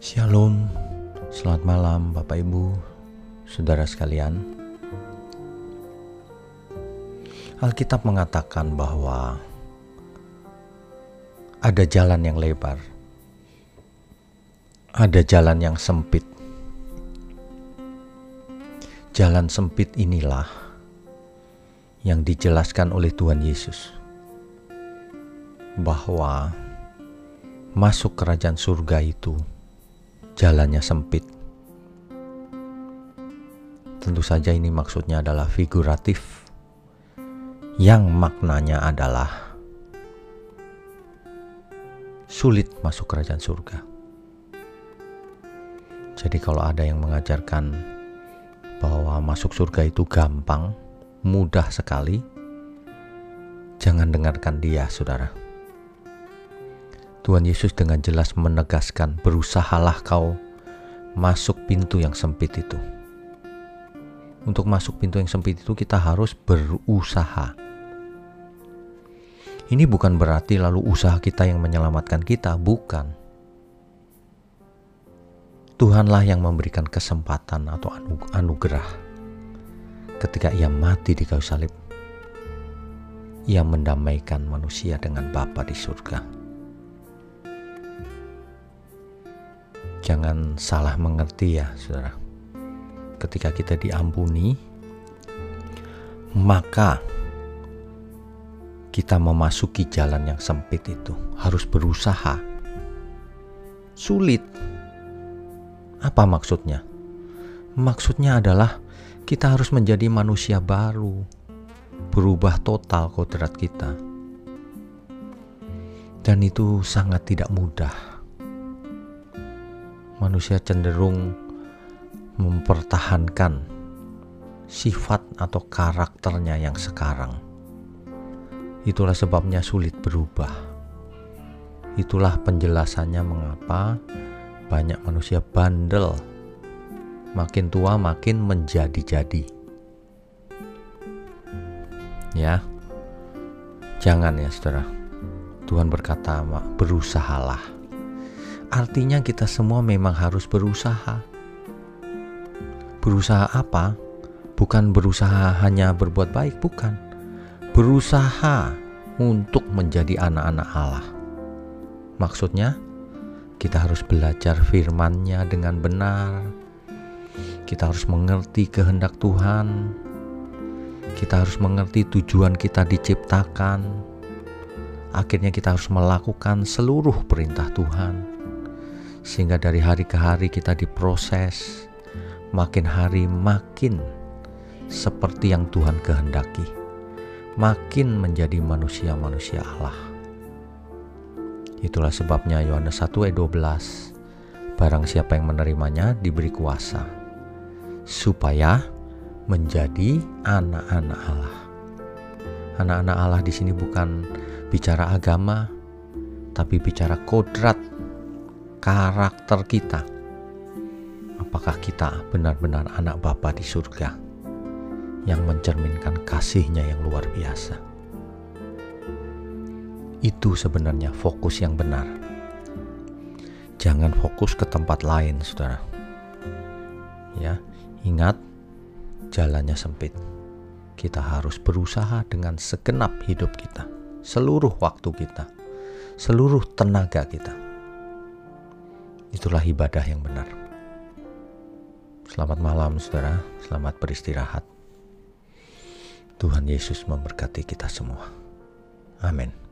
Shalom, selamat malam Bapak Ibu, Saudara sekalian. Alkitab mengatakan bahwa ada jalan yang lebar, ada jalan yang sempit. Jalan sempit inilah yang dijelaskan oleh Tuhan Yesus bahwa masuk kerajaan surga itu jalannya sempit. Tentu saja ini maksudnya adalah figuratif yang maknanya adalah sulit masuk kerajaan surga. Jadi kalau ada yang mengajarkan bahwa masuk surga itu gampang, mudah sekali, jangan dengarkan dia, saudara. Tuhan Yesus dengan jelas menegaskan, "Berusahalah kau masuk pintu yang sempit itu." Untuk masuk pintu yang sempit itu, kita harus berusaha. Ini bukan berarti lalu usaha kita yang menyelamatkan kita, bukan. Tuhanlah yang memberikan kesempatan atau anugerah ketika Ia mati di kayu salib. Ia mendamaikan manusia dengan Bapa di surga. Jangan salah mengerti ya, saudara. Ketika kita diampuni, maka kita memasuki jalan yang sempit itu harus berusaha. Sulit. Apa maksudnya? Maksudnya adalah kita harus menjadi manusia baru, berubah total kodrat kita. Dan itu sangat tidak mudah manusia cenderung mempertahankan sifat atau karakternya yang sekarang. Itulah sebabnya sulit berubah. Itulah penjelasannya mengapa banyak manusia bandel. Makin tua makin menjadi-jadi. Ya. Jangan ya, Saudara. Tuhan berkata, "Berusahalah." Artinya kita semua memang harus berusaha. Berusaha apa? Bukan berusaha hanya berbuat baik, bukan. Berusaha untuk menjadi anak-anak Allah. Maksudnya, kita harus belajar firman-Nya dengan benar. Kita harus mengerti kehendak Tuhan. Kita harus mengerti tujuan kita diciptakan. Akhirnya kita harus melakukan seluruh perintah Tuhan sehingga dari hari ke hari kita diproses, makin hari makin seperti yang Tuhan kehendaki, makin menjadi manusia-manusia Allah. Itulah sebabnya Yohanes 1 ayat 12, barang siapa yang menerimanya diberi kuasa, supaya menjadi anak-anak Allah. Anak-anak Allah di sini bukan bicara agama, tapi bicara kodrat karakter kita. Apakah kita benar-benar anak Bapa di surga yang mencerminkan kasihnya yang luar biasa? Itu sebenarnya fokus yang benar. Jangan fokus ke tempat lain, saudara. Ya, ingat jalannya sempit. Kita harus berusaha dengan segenap hidup kita, seluruh waktu kita, seluruh tenaga kita Itulah ibadah yang benar. Selamat malam, saudara. Selamat beristirahat. Tuhan Yesus memberkati kita semua. Amin.